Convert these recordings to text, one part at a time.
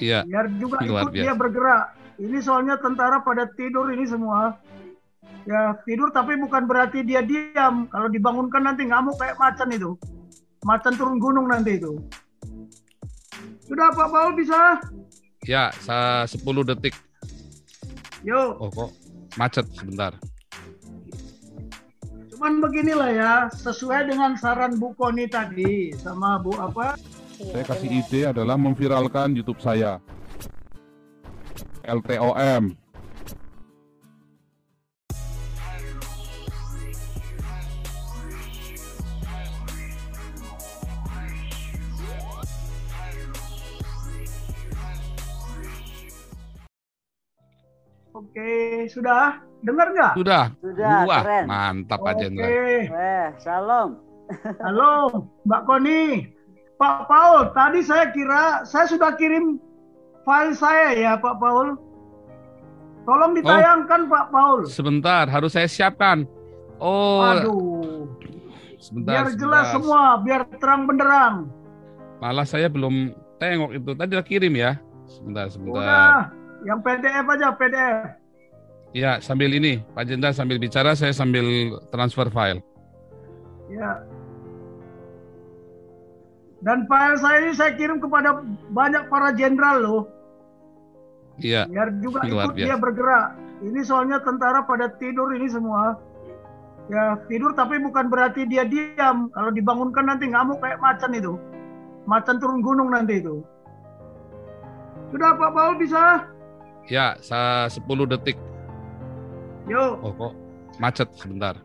Iya. Biar juga Luar ikut dia biasa. bergerak. Ini soalnya tentara pada tidur ini semua. Ya tidur tapi bukan berarti dia diam. Kalau dibangunkan nanti ngamuk kayak macan itu. Macan turun gunung nanti itu. Sudah Pak Paul bisa? Ya, sa 10 detik. Yuk. Oh kok macet sebentar. Cuman beginilah ya, sesuai dengan saran Bu Koni tadi sama Bu apa? Saya kasih ide adalah memviralkan YouTube saya. LTOM. Oke, sudah? Dengar nggak? Sudah. Sudah, Wah, keren. mantap Oke. Jenderal. Eh, salam. Halo, Mbak Koni. Pak Paul, tadi saya kira saya sudah kirim file saya ya, Pak Paul. Tolong ditayangkan, Pak Paul. Sebentar, harus saya siapkan. Oh, Aduh, sebentar. biar jelas sebentar. semua, biar terang benderang. Malah saya belum tengok itu. Tadi udah kirim ya. Sebentar, sebentar. Udah, yang PDF aja, PDF. Ya, sambil ini, Pak Jenderal sambil bicara, saya sambil transfer file. Ya. Dan file saya ini saya kirim kepada banyak para jenderal loh. Iya, biar juga Luar ikut biasa. dia bergerak. Ini soalnya tentara pada tidur ini semua. Ya tidur tapi bukan berarti dia diam. Kalau dibangunkan nanti ngamuk kayak macan itu. Macan turun gunung nanti itu. Sudah Pak Paul bisa? ya, sa 10 detik. Yuk. Oh kok macet sebentar.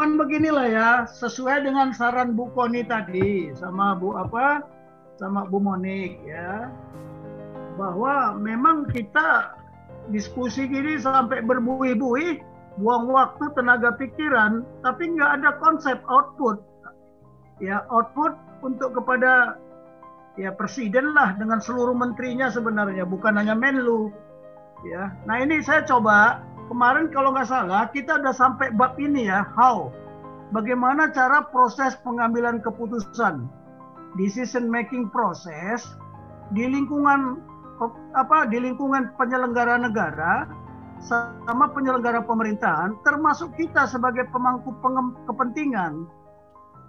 Cuman beginilah ya, sesuai dengan saran Bu Koni tadi sama Bu apa? Sama Bu Monik ya. Bahwa memang kita diskusi gini sampai berbuih-buih, buang waktu, tenaga pikiran, tapi nggak ada konsep output. Ya, output untuk kepada ya presiden lah dengan seluruh menterinya sebenarnya, bukan hanya Menlu. Ya, nah ini saya coba kemarin kalau nggak salah kita udah sampai bab ini ya, how, bagaimana cara proses pengambilan keputusan, decision making proses di lingkungan apa di lingkungan penyelenggara negara sama penyelenggara pemerintahan termasuk kita sebagai pemangku pengem- kepentingan.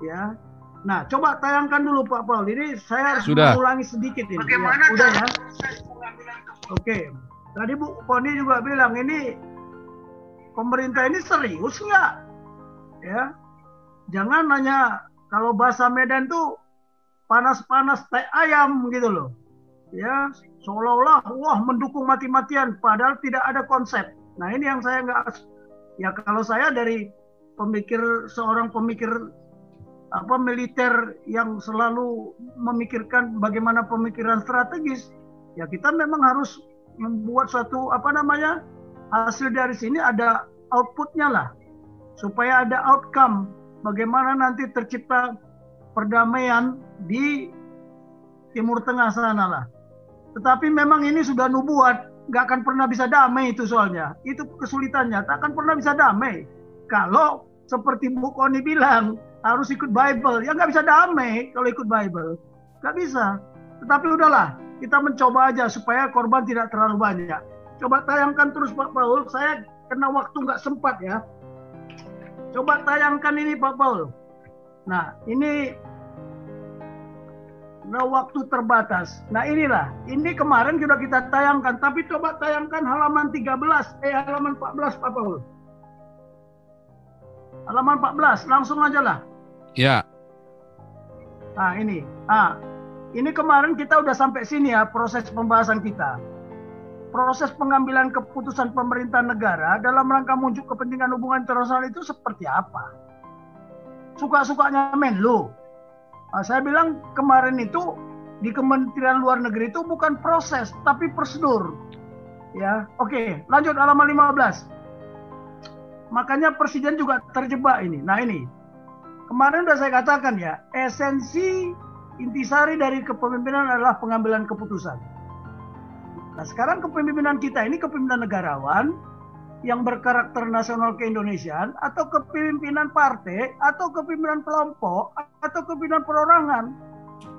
Ya. Nah coba tayangkan dulu Pak Paul. Ini saya harus Sudah. mengulangi sedikit ini. Bagaimana ya, udah ya. oke. Tadi Bu Koni juga bilang ini pemerintah ini serius nggak? Ya. Jangan hanya kalau bahasa Medan tuh panas-panas teh ayam gitu loh. Ya seolah-olah wah mendukung mati-matian padahal tidak ada konsep. Nah ini yang saya nggak ya kalau saya dari pemikir seorang pemikir apa militer yang selalu memikirkan bagaimana pemikiran strategis ya kita memang harus membuat suatu apa namanya hasil dari sini ada outputnya lah supaya ada outcome bagaimana nanti tercipta perdamaian di Timur Tengah sana lah. Tetapi memang ini sudah nubuat, nggak akan pernah bisa damai itu soalnya. Itu kesulitannya, tak akan pernah bisa damai. Kalau seperti Bu Koni bilang, harus ikut Bible. Ya nggak bisa damai kalau ikut Bible. Nggak bisa. Tetapi udahlah, kita mencoba aja supaya korban tidak terlalu banyak. Coba tayangkan terus Pak Paul, saya kena waktu nggak sempat ya. Coba tayangkan ini Pak Paul. Nah, ini nah waktu terbatas. Nah, inilah. Ini kemarin sudah kita tayangkan, tapi coba tayangkan halaman 13, eh halaman 14 Pak Paul. Halaman 14, langsung aja lah. Ya, Nah, ini. Ah, ini kemarin kita udah sampai sini ya proses pembahasan kita. Proses pengambilan keputusan pemerintah negara dalam rangka muncul kepentingan hubungan internasional itu seperti apa? Suka-sukanya Menlu. Nah, saya bilang kemarin itu di Kementerian Luar Negeri itu bukan proses tapi prosedur. Ya, oke, lanjut halaman 15. Makanya presiden juga terjebak ini. Nah, ini. Kemarin sudah saya katakan ya, esensi intisari dari kepemimpinan adalah pengambilan keputusan. Nah, sekarang kepemimpinan kita ini kepemimpinan negarawan yang berkarakter nasional keindonesiaan atau kepemimpinan partai atau kepemimpinan kelompok atau kepemimpinan perorangan.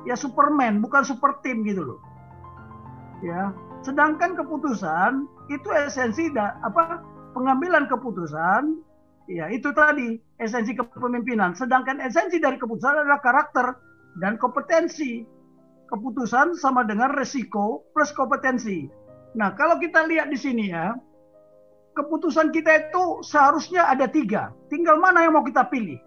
ya Superman, bukan super team gitu loh. Ya, sedangkan keputusan itu esensi da, apa pengambilan keputusan ya itu tadi esensi kepemimpinan. Sedangkan esensi dari keputusan adalah karakter dan kompetensi. Keputusan sama dengan resiko plus kompetensi. Nah, kalau kita lihat di sini ya, keputusan kita itu seharusnya ada tiga. Tinggal mana yang mau kita pilih.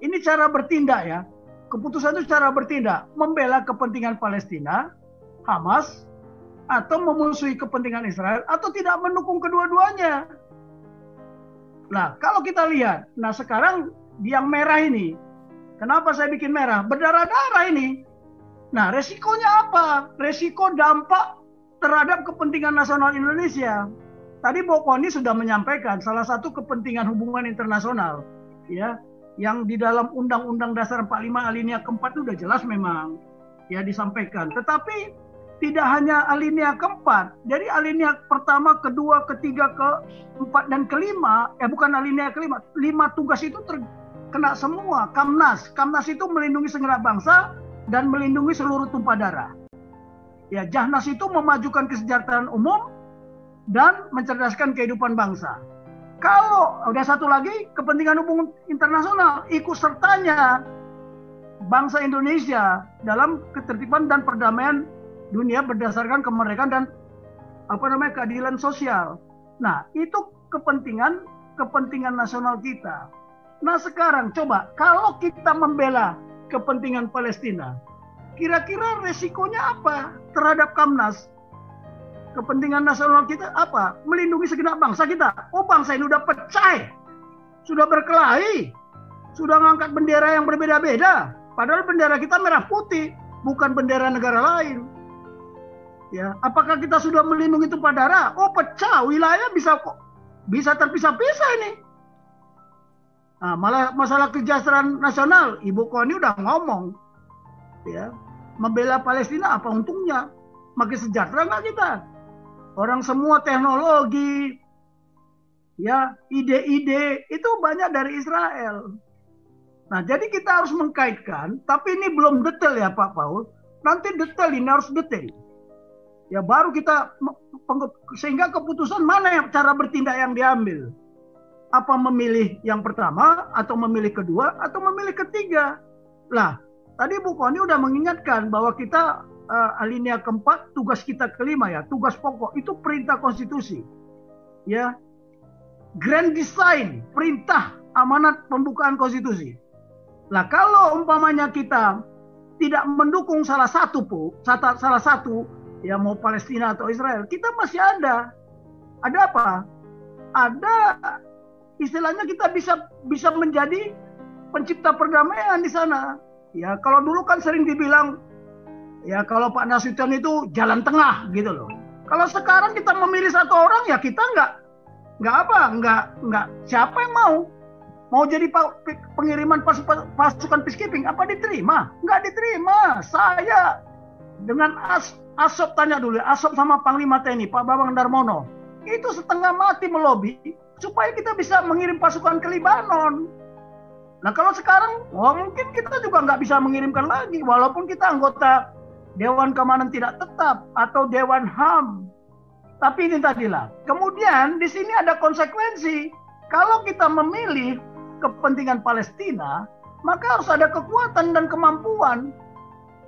Ini cara bertindak ya. Keputusan itu cara bertindak. Membela kepentingan Palestina, Hamas, atau memusuhi kepentingan Israel, atau tidak mendukung kedua-duanya. Nah, kalau kita lihat, nah sekarang yang merah ini, kenapa saya bikin merah? Berdarah-darah ini. Nah, resikonya apa? Resiko dampak terhadap kepentingan nasional Indonesia. Tadi Bokoni sudah menyampaikan salah satu kepentingan hubungan internasional ya yang di dalam Undang-Undang Dasar 45 alinea keempat itu sudah jelas memang ya disampaikan. Tetapi tidak hanya alinea keempat, jadi alinea pertama, kedua, ketiga, keempat dan kelima, eh bukan alinea kelima, lima tugas itu terkena semua. Kamnas, Kamnas itu melindungi segenap bangsa dan melindungi seluruh tumpah darah. Ya, Jahnas itu memajukan kesejahteraan umum, dan mencerdaskan kehidupan bangsa. Kalau udah satu lagi kepentingan hubungan internasional ikut sertanya bangsa Indonesia dalam ketertiban dan perdamaian dunia berdasarkan kemerdekaan dan apa namanya keadilan sosial. Nah, itu kepentingan kepentingan nasional kita. Nah, sekarang coba kalau kita membela kepentingan Palestina, kira-kira resikonya apa terhadap Kamnas? kepentingan nasional kita apa? Melindungi segenap bangsa kita. Oh bangsa ini udah pecah, sudah berkelahi, sudah ngangkat bendera yang berbeda-beda. Padahal bendera kita merah putih, bukan bendera negara lain. Ya, apakah kita sudah melindungi tumpah darah? Oh pecah, wilayah bisa kok bisa terpisah-pisah ini. Nah, malah masalah kesejahteraan nasional, Ibu Koni udah ngomong, ya, membela Palestina apa untungnya? Makin sejahtera nggak kita? orang semua teknologi, ya ide-ide itu banyak dari Israel. Nah, jadi kita harus mengkaitkan, tapi ini belum detail ya Pak Paul. Nanti detail ini harus detail. Ya baru kita sehingga keputusan mana yang cara bertindak yang diambil. Apa memilih yang pertama atau memilih kedua atau memilih ketiga. Lah, tadi Bu Koni udah mengingatkan bahwa kita uh, alinea keempat, tugas kita kelima ya, tugas pokok itu perintah konstitusi. Ya. Grand design, perintah amanat pembukaan konstitusi. Lah kalau umpamanya kita tidak mendukung salah satu pu, salah satu ya mau Palestina atau Israel, kita masih ada. Ada apa? Ada istilahnya kita bisa bisa menjadi pencipta perdamaian di sana. Ya, kalau dulu kan sering dibilang Ya kalau Pak Nasution itu jalan tengah gitu loh. Kalau sekarang kita memilih satu orang ya kita nggak nggak apa nggak nggak siapa yang mau mau jadi pengiriman pasukan peacekeeping apa diterima nggak diterima saya dengan as, asop tanya dulu asop sama panglima TNI Pak Bambang Darmono itu setengah mati melobi supaya kita bisa mengirim pasukan ke Libanon nah kalau sekarang wah mungkin kita juga nggak bisa mengirimkan lagi walaupun kita anggota Dewan Keamanan tidak tetap atau Dewan HAM. Tapi ini tadilah. Kemudian di sini ada konsekuensi. Kalau kita memilih kepentingan Palestina, maka harus ada kekuatan dan kemampuan.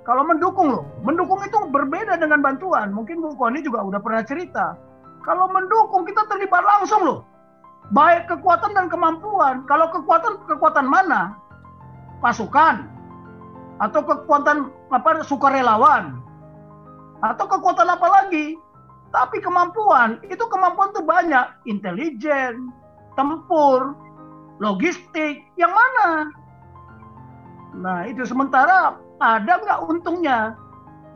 Kalau mendukung loh, mendukung itu berbeda dengan bantuan. Mungkin Bu Koni juga udah pernah cerita. Kalau mendukung kita terlibat langsung loh. Baik kekuatan dan kemampuan. Kalau kekuatan kekuatan mana? Pasukan, atau kekuatan apa sukarelawan. Atau kekuatan apa lagi? Tapi kemampuan. Itu kemampuan tuh banyak. Intelijen tempur logistik. Yang mana? Nah itu sementara ada nggak untungnya?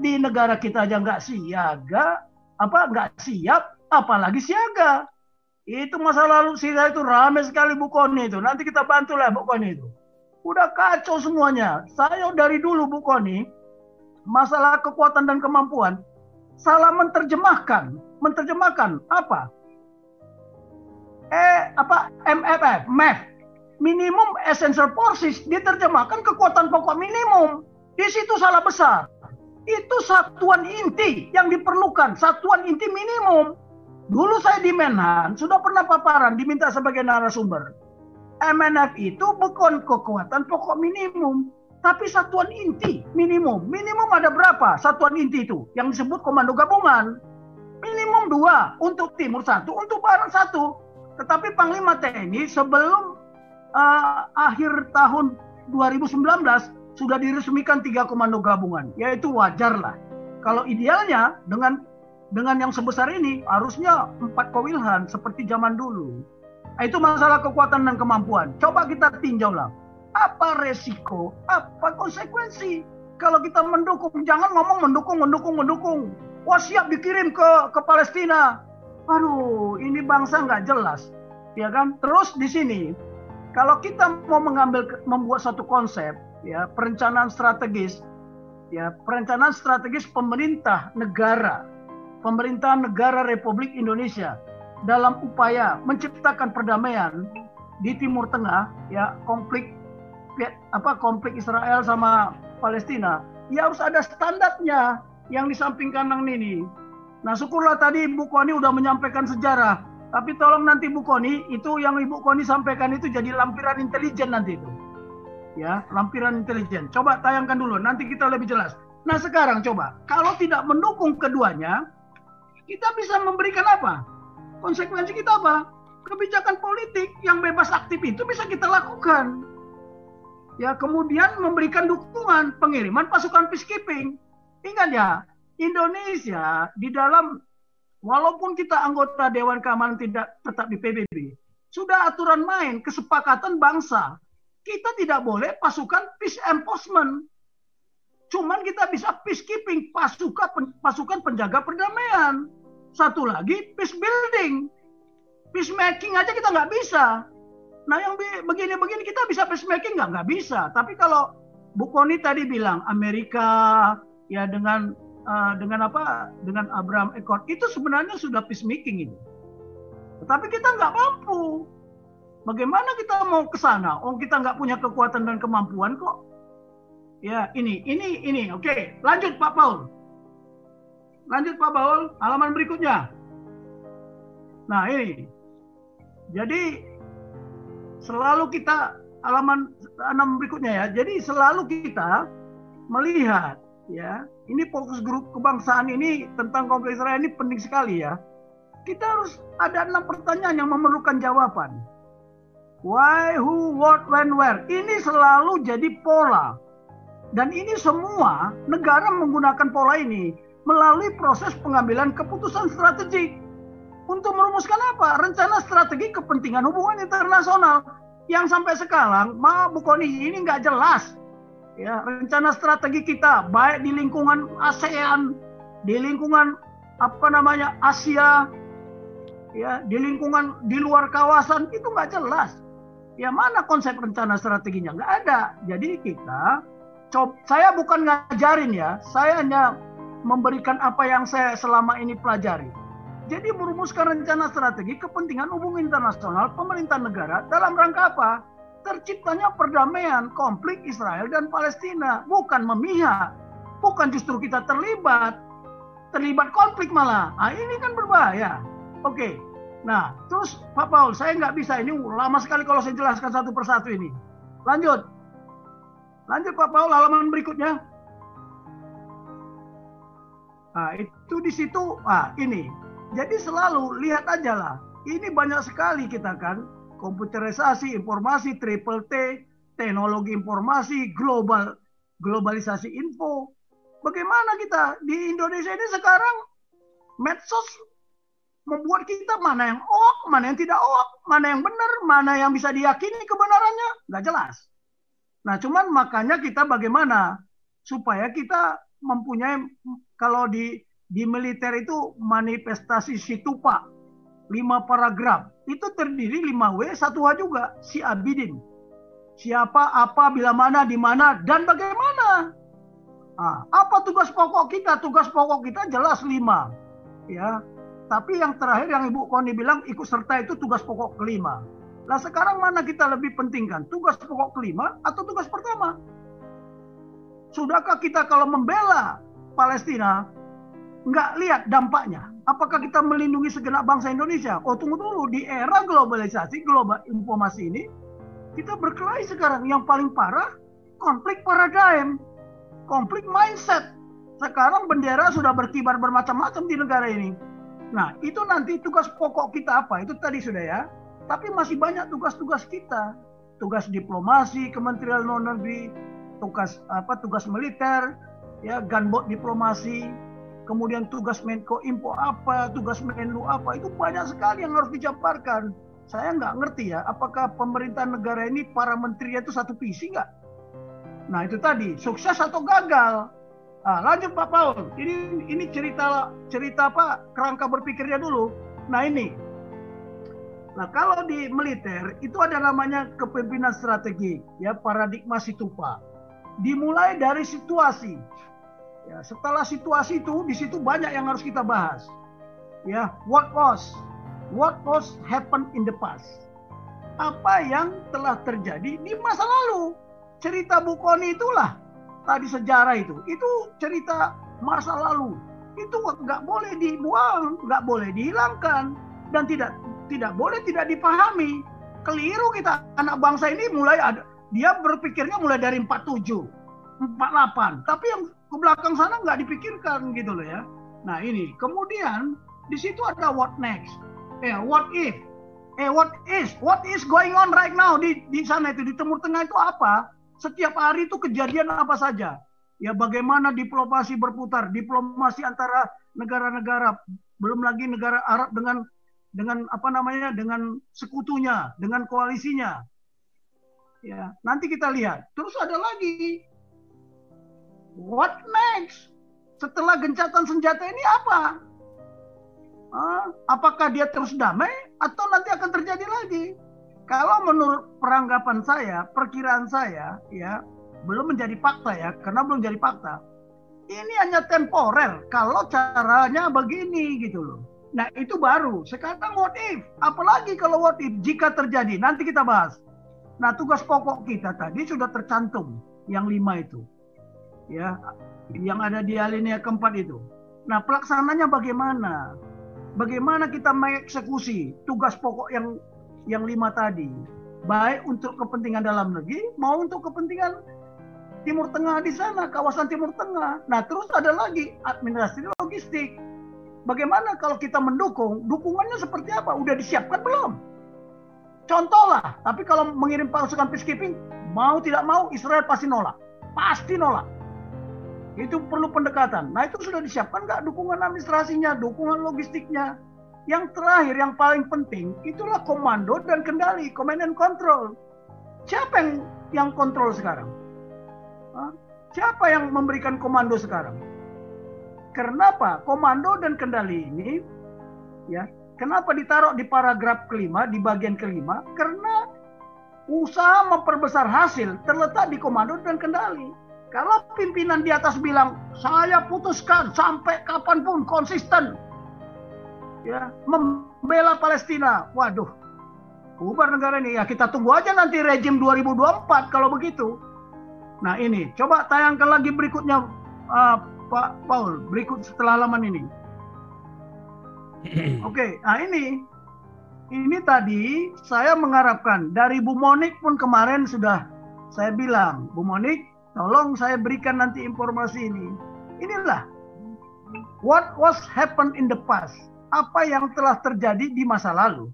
Di negara kita aja nggak siaga apa nggak siap apalagi siaga itu masa lalu sih itu ramai sekali Bu Koni itu nanti kita bantulah Bu Koni itu Udah kacau semuanya. Saya dari dulu Bu Koni, masalah kekuatan dan kemampuan, salah menerjemahkan. Menerjemahkan apa? Eh, apa? MFF, MEF. Minimum Essential Forces diterjemahkan kekuatan pokok minimum. Di situ salah besar. Itu satuan inti yang diperlukan, satuan inti minimum. Dulu saya di Menhan sudah pernah paparan diminta sebagai narasumber. MNF itu bukan kekuatan pokok minimum, tapi satuan inti minimum. Minimum ada berapa satuan inti itu yang disebut komando gabungan? Minimum dua untuk timur satu, untuk barat satu. Tetapi Panglima TNI sebelum uh, akhir tahun 2019 sudah diresmikan tiga komando gabungan, yaitu wajar lah. Kalau idealnya dengan dengan yang sebesar ini harusnya empat kowilhan seperti zaman dulu. Nah, itu masalah kekuatan dan kemampuan. Coba kita tinjau lah. Apa resiko, apa konsekuensi kalau kita mendukung? Jangan ngomong mendukung, mendukung, mendukung. Wah siap dikirim ke ke Palestina. Aduh, ini bangsa nggak jelas, ya kan? Terus di sini, kalau kita mau mengambil membuat satu konsep, ya perencanaan strategis ya perencanaan strategis pemerintah negara pemerintah negara Republik Indonesia dalam upaya menciptakan perdamaian di Timur Tengah ya konflik apa konflik Israel sama Palestina ya harus ada standarnya yang di samping kanan ini nah syukurlah tadi Bu Koni udah menyampaikan sejarah tapi tolong nanti Bu Koni itu yang Ibu Koni sampaikan itu jadi lampiran intelijen nanti itu ya lampiran intelijen. Coba tayangkan dulu, nanti kita lebih jelas. Nah sekarang coba, kalau tidak mendukung keduanya, kita bisa memberikan apa? Konsekuensi kita apa? Kebijakan politik yang bebas aktif itu bisa kita lakukan. Ya kemudian memberikan dukungan pengiriman pasukan peacekeeping. Ingat ya, Indonesia di dalam walaupun kita anggota Dewan Keamanan tidak tetap di PBB, sudah aturan main kesepakatan bangsa kita tidak boleh pasukan peace enforcement. Cuman kita bisa peacekeeping, pasukan pasukan penjaga perdamaian. Satu lagi peace building. Peacemaking aja kita nggak bisa. Nah yang begini-begini kita bisa peacemaking nggak nggak bisa. Tapi kalau Bu Koni tadi bilang Amerika ya dengan uh, dengan apa dengan Abraham Accord itu sebenarnya sudah peacemaking itu. Tetapi kita nggak mampu. Bagaimana kita mau ke sana? Oh kita nggak punya kekuatan dan kemampuan kok. Ya ini, ini, ini. Oke, lanjut Pak Paul. Lanjut Pak Paul, halaman berikutnya. Nah ini. Jadi selalu kita halaman enam berikutnya ya. Jadi selalu kita melihat ya ini fokus grup kebangsaan ini tentang konflik Israel ini penting sekali ya. Kita harus ada enam pertanyaan yang memerlukan jawaban. Why, who, what, when, where. Ini selalu jadi pola. Dan ini semua negara menggunakan pola ini melalui proses pengambilan keputusan strategik. Untuk merumuskan apa? Rencana strategi kepentingan hubungan internasional. Yang sampai sekarang, maaf Bu Koni, ini nggak jelas. Ya, rencana strategi kita baik di lingkungan ASEAN, di lingkungan apa namanya Asia, ya, di lingkungan di luar kawasan itu nggak jelas ya mana konsep rencana strateginya nggak ada jadi kita coba saya bukan ngajarin ya. Saya hanya memberikan apa yang saya selama ini pelajari. Jadi merumuskan rencana strategi kepentingan hubungan internasional pemerintah negara dalam rangka apa? Terciptanya perdamaian konflik Israel dan Palestina bukan memihak. Bukan justru kita terlibat. Terlibat konflik malah. Nah, ini kan berbahaya. Oke. Nah, terus Pak Paul, saya nggak bisa. Ini lama sekali kalau saya jelaskan satu persatu ini. Lanjut. Lanjut Pak Paul, halaman berikutnya. Nah, itu di situ, ah ini. Jadi selalu lihat aja lah. Ini banyak sekali kita kan, komputerisasi informasi, triple T, teknologi informasi, global, globalisasi info. Bagaimana kita di Indonesia ini sekarang medsos membuat kita mana yang oh, mana yang tidak oh, mana yang benar, mana yang bisa diyakini kebenarannya, nggak jelas. Nah, cuman makanya kita bagaimana? Supaya kita mempunyai kalau di di militer itu manifestasi situpa lima paragraf. Itu terdiri 5 W 1 H juga. Si Abidin. Siapa apa bila mana di mana dan bagaimana? Nah, apa tugas pokok kita? Tugas pokok kita jelas lima. Ya. Tapi yang terakhir yang Ibu Koni bilang ikut serta itu tugas pokok kelima. Nah sekarang mana kita lebih pentingkan? Tugas pokok kelima atau tugas pertama? Sudahkah kita kalau membela Palestina nggak lihat dampaknya? Apakah kita melindungi segenap bangsa Indonesia? Oh tunggu dulu, di era globalisasi, global informasi ini, kita berkelahi sekarang. Yang paling parah, konflik paradigm, konflik mindset. Sekarang bendera sudah berkibar bermacam-macam di negara ini. Nah, itu nanti tugas pokok kita apa? Itu tadi sudah ya. Tapi masih banyak tugas-tugas kita. Tugas diplomasi, Kementerian Luar Negeri, tugas apa tugas militer, ya gunboat diplomasi, kemudian tugas Menko Info apa, tugas Menlu apa, itu banyak sekali yang harus dijabarkan. Saya nggak ngerti ya, apakah pemerintah negara ini para menterinya itu satu visi nggak? Nah itu tadi, sukses atau gagal. Nah, lanjut Pak Paul, ini ini cerita cerita apa kerangka berpikirnya dulu. Nah ini, nah kalau di militer itu ada namanya kepemimpinan strategi, ya paradigma situpa. Dimulai dari situasi, Ya, setelah situasi itu, di situ banyak yang harus kita bahas. Ya, what was, what was happen in the past? Apa yang telah terjadi di masa lalu? Cerita Bukoni itulah tadi sejarah itu. Itu cerita masa lalu. Itu nggak boleh dibuang, nggak boleh dihilangkan, dan tidak tidak boleh tidak dipahami. Keliru kita anak bangsa ini mulai ada dia berpikirnya mulai dari 47, 48. Tapi yang ke belakang sana nggak dipikirkan gitu loh ya. Nah ini kemudian di situ ada what next, eh what if, eh what is, what is going on right now di di sana itu di Timur Tengah itu apa? Setiap hari itu kejadian apa saja? Ya bagaimana diplomasi berputar, diplomasi antara negara-negara, belum lagi negara Arab dengan dengan apa namanya dengan sekutunya, dengan koalisinya. Ya, nanti kita lihat. Terus ada lagi What next? Setelah gencatan senjata ini apa? apakah dia terus damai atau nanti akan terjadi lagi? Kalau menurut peranggapan saya, perkiraan saya, ya belum menjadi fakta ya, karena belum jadi fakta. Ini hanya temporer. Kalau caranya begini gitu loh. Nah itu baru. Sekarang what if? Apalagi kalau what if jika terjadi? Nanti kita bahas. Nah tugas pokok kita tadi sudah tercantum yang lima itu ya yang ada di alinea keempat itu. Nah, pelaksananya bagaimana? Bagaimana kita mengeksekusi tugas pokok yang yang lima tadi? Baik untuk kepentingan dalam negeri, mau untuk kepentingan Timur Tengah di sana, kawasan Timur Tengah. Nah, terus ada lagi administrasi logistik. Bagaimana kalau kita mendukung? Dukungannya seperti apa? Udah disiapkan belum? Contoh lah, tapi kalau mengirim pasukan peacekeeping, mau tidak mau Israel pasti nolak. Pasti nolak. Itu perlu pendekatan. Nah itu sudah disiapkan nggak dukungan administrasinya, dukungan logistiknya. Yang terakhir, yang paling penting, itulah komando dan kendali, command and control. Siapa yang yang kontrol sekarang? Siapa yang memberikan komando sekarang? Kenapa komando dan kendali ini, ya, kenapa ditaruh di paragraf kelima, di bagian kelima? Karena usaha memperbesar hasil terletak di komando dan kendali. Kalau pimpinan di atas bilang, saya putuskan sampai kapan pun konsisten. Ya, membela Palestina. Waduh, bubar negara ini. Ya kita tunggu aja nanti rejim 2024 kalau begitu. Nah ini, coba tayangkan lagi berikutnya uh, Pak Paul, berikut setelah halaman ini. Oke, okay, nah ini, ini tadi saya mengharapkan dari Bu Monik pun kemarin sudah saya bilang, Bu Monik Tolong saya berikan nanti informasi ini. Inilah what was happened in the past. Apa yang telah terjadi di masa lalu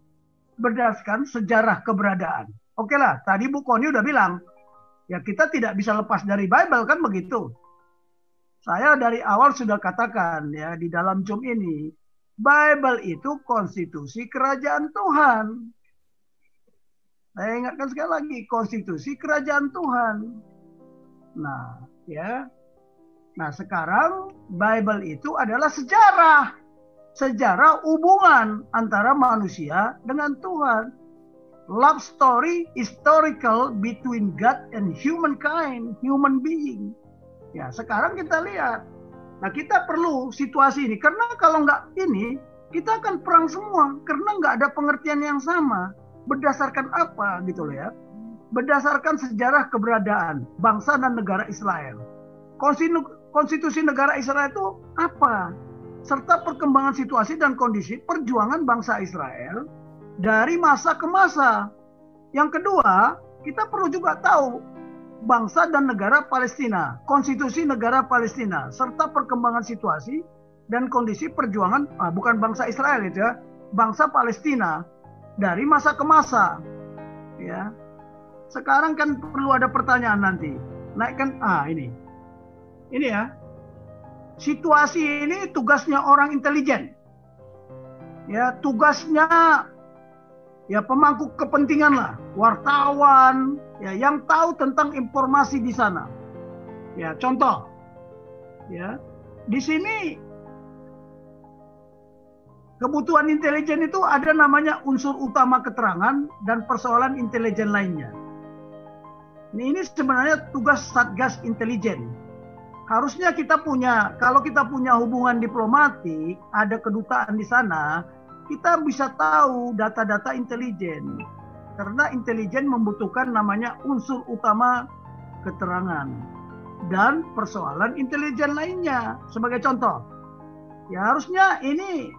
berdasarkan sejarah keberadaan. Oke lah, tadi Bu Koni udah bilang, ya kita tidak bisa lepas dari Bible kan begitu. Saya dari awal sudah katakan ya di dalam Zoom ini, Bible itu konstitusi kerajaan Tuhan. Saya ingatkan sekali lagi, konstitusi kerajaan Tuhan. Nah, ya. Nah, sekarang Bible itu adalah sejarah. Sejarah hubungan antara manusia dengan Tuhan. Love story historical between God and humankind, human being. Ya, sekarang kita lihat. Nah, kita perlu situasi ini karena kalau nggak ini, kita akan perang semua karena nggak ada pengertian yang sama. Berdasarkan apa gitu loh ya berdasarkan sejarah keberadaan bangsa dan negara Israel. konstitusi negara Israel itu apa? Serta perkembangan situasi dan kondisi perjuangan bangsa Israel dari masa ke masa. Yang kedua, kita perlu juga tahu bangsa dan negara Palestina, konstitusi negara Palestina, serta perkembangan situasi dan kondisi perjuangan, ah, bukan bangsa Israel itu ya, bangsa Palestina dari masa ke masa. Ya, sekarang kan perlu ada pertanyaan nanti. Naikkan, ah ini, ini ya, situasi ini tugasnya orang intelijen. Ya, tugasnya ya pemangku kepentingan lah, wartawan, ya yang tahu tentang informasi di sana. Ya, contoh. Ya. Di sini kebutuhan intelijen itu ada namanya unsur utama keterangan dan persoalan intelijen lainnya. Ini, ini sebenarnya tugas Satgas Intelijen. Harusnya kita punya, kalau kita punya hubungan diplomatik, ada kedutaan di sana, kita bisa tahu data-data intelijen. Karena intelijen membutuhkan namanya unsur utama keterangan dan persoalan intelijen lainnya. Sebagai contoh, ya harusnya ini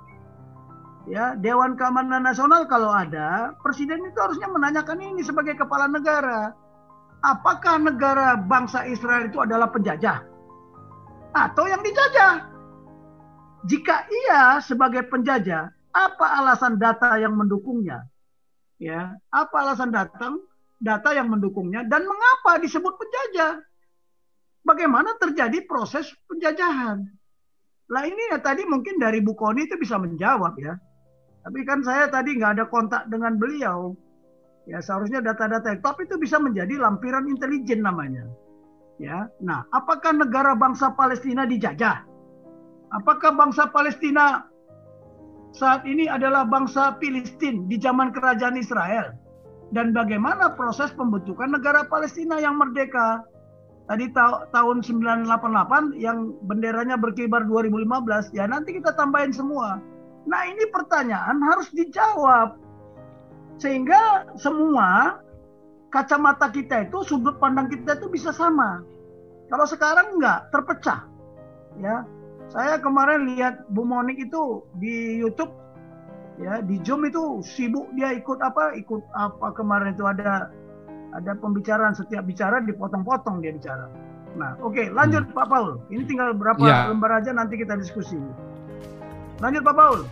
ya Dewan Keamanan Nasional kalau ada, presiden itu harusnya menanyakan ini sebagai kepala negara. Apakah negara bangsa Israel itu adalah penjajah atau yang dijajah? Jika iya sebagai penjajah, apa alasan data yang mendukungnya? Ya, apa alasan datang data yang mendukungnya dan mengapa disebut penjajah? Bagaimana terjadi proses penjajahan? Lah ini ya tadi mungkin dari Bu Koni itu bisa menjawab ya. Tapi kan saya tadi nggak ada kontak dengan beliau. Ya seharusnya data-data tapi itu bisa menjadi lampiran intelijen namanya. Ya. Nah, apakah negara bangsa Palestina dijajah? Apakah bangsa Palestina saat ini adalah bangsa Filistin di zaman kerajaan Israel. Dan bagaimana proses pembentukan negara Palestina yang merdeka. Tadi ta tahun 988 yang benderanya berkibar 2015, ya nanti kita tambahin semua. Nah ini pertanyaan harus dijawab. Sehingga semua kacamata kita itu, sudut pandang kita itu bisa sama. Kalau sekarang enggak, terpecah. Ya, saya kemarin lihat Bu Monik itu di YouTube ya di Zoom itu sibuk dia ikut apa ikut apa kemarin itu ada ada pembicaraan setiap bicara dipotong-potong dia bicara. Nah, oke, okay, lanjut hmm. Pak Paul. Ini tinggal berapa ya. lembar aja nanti kita diskusi. Lanjut Pak Paul.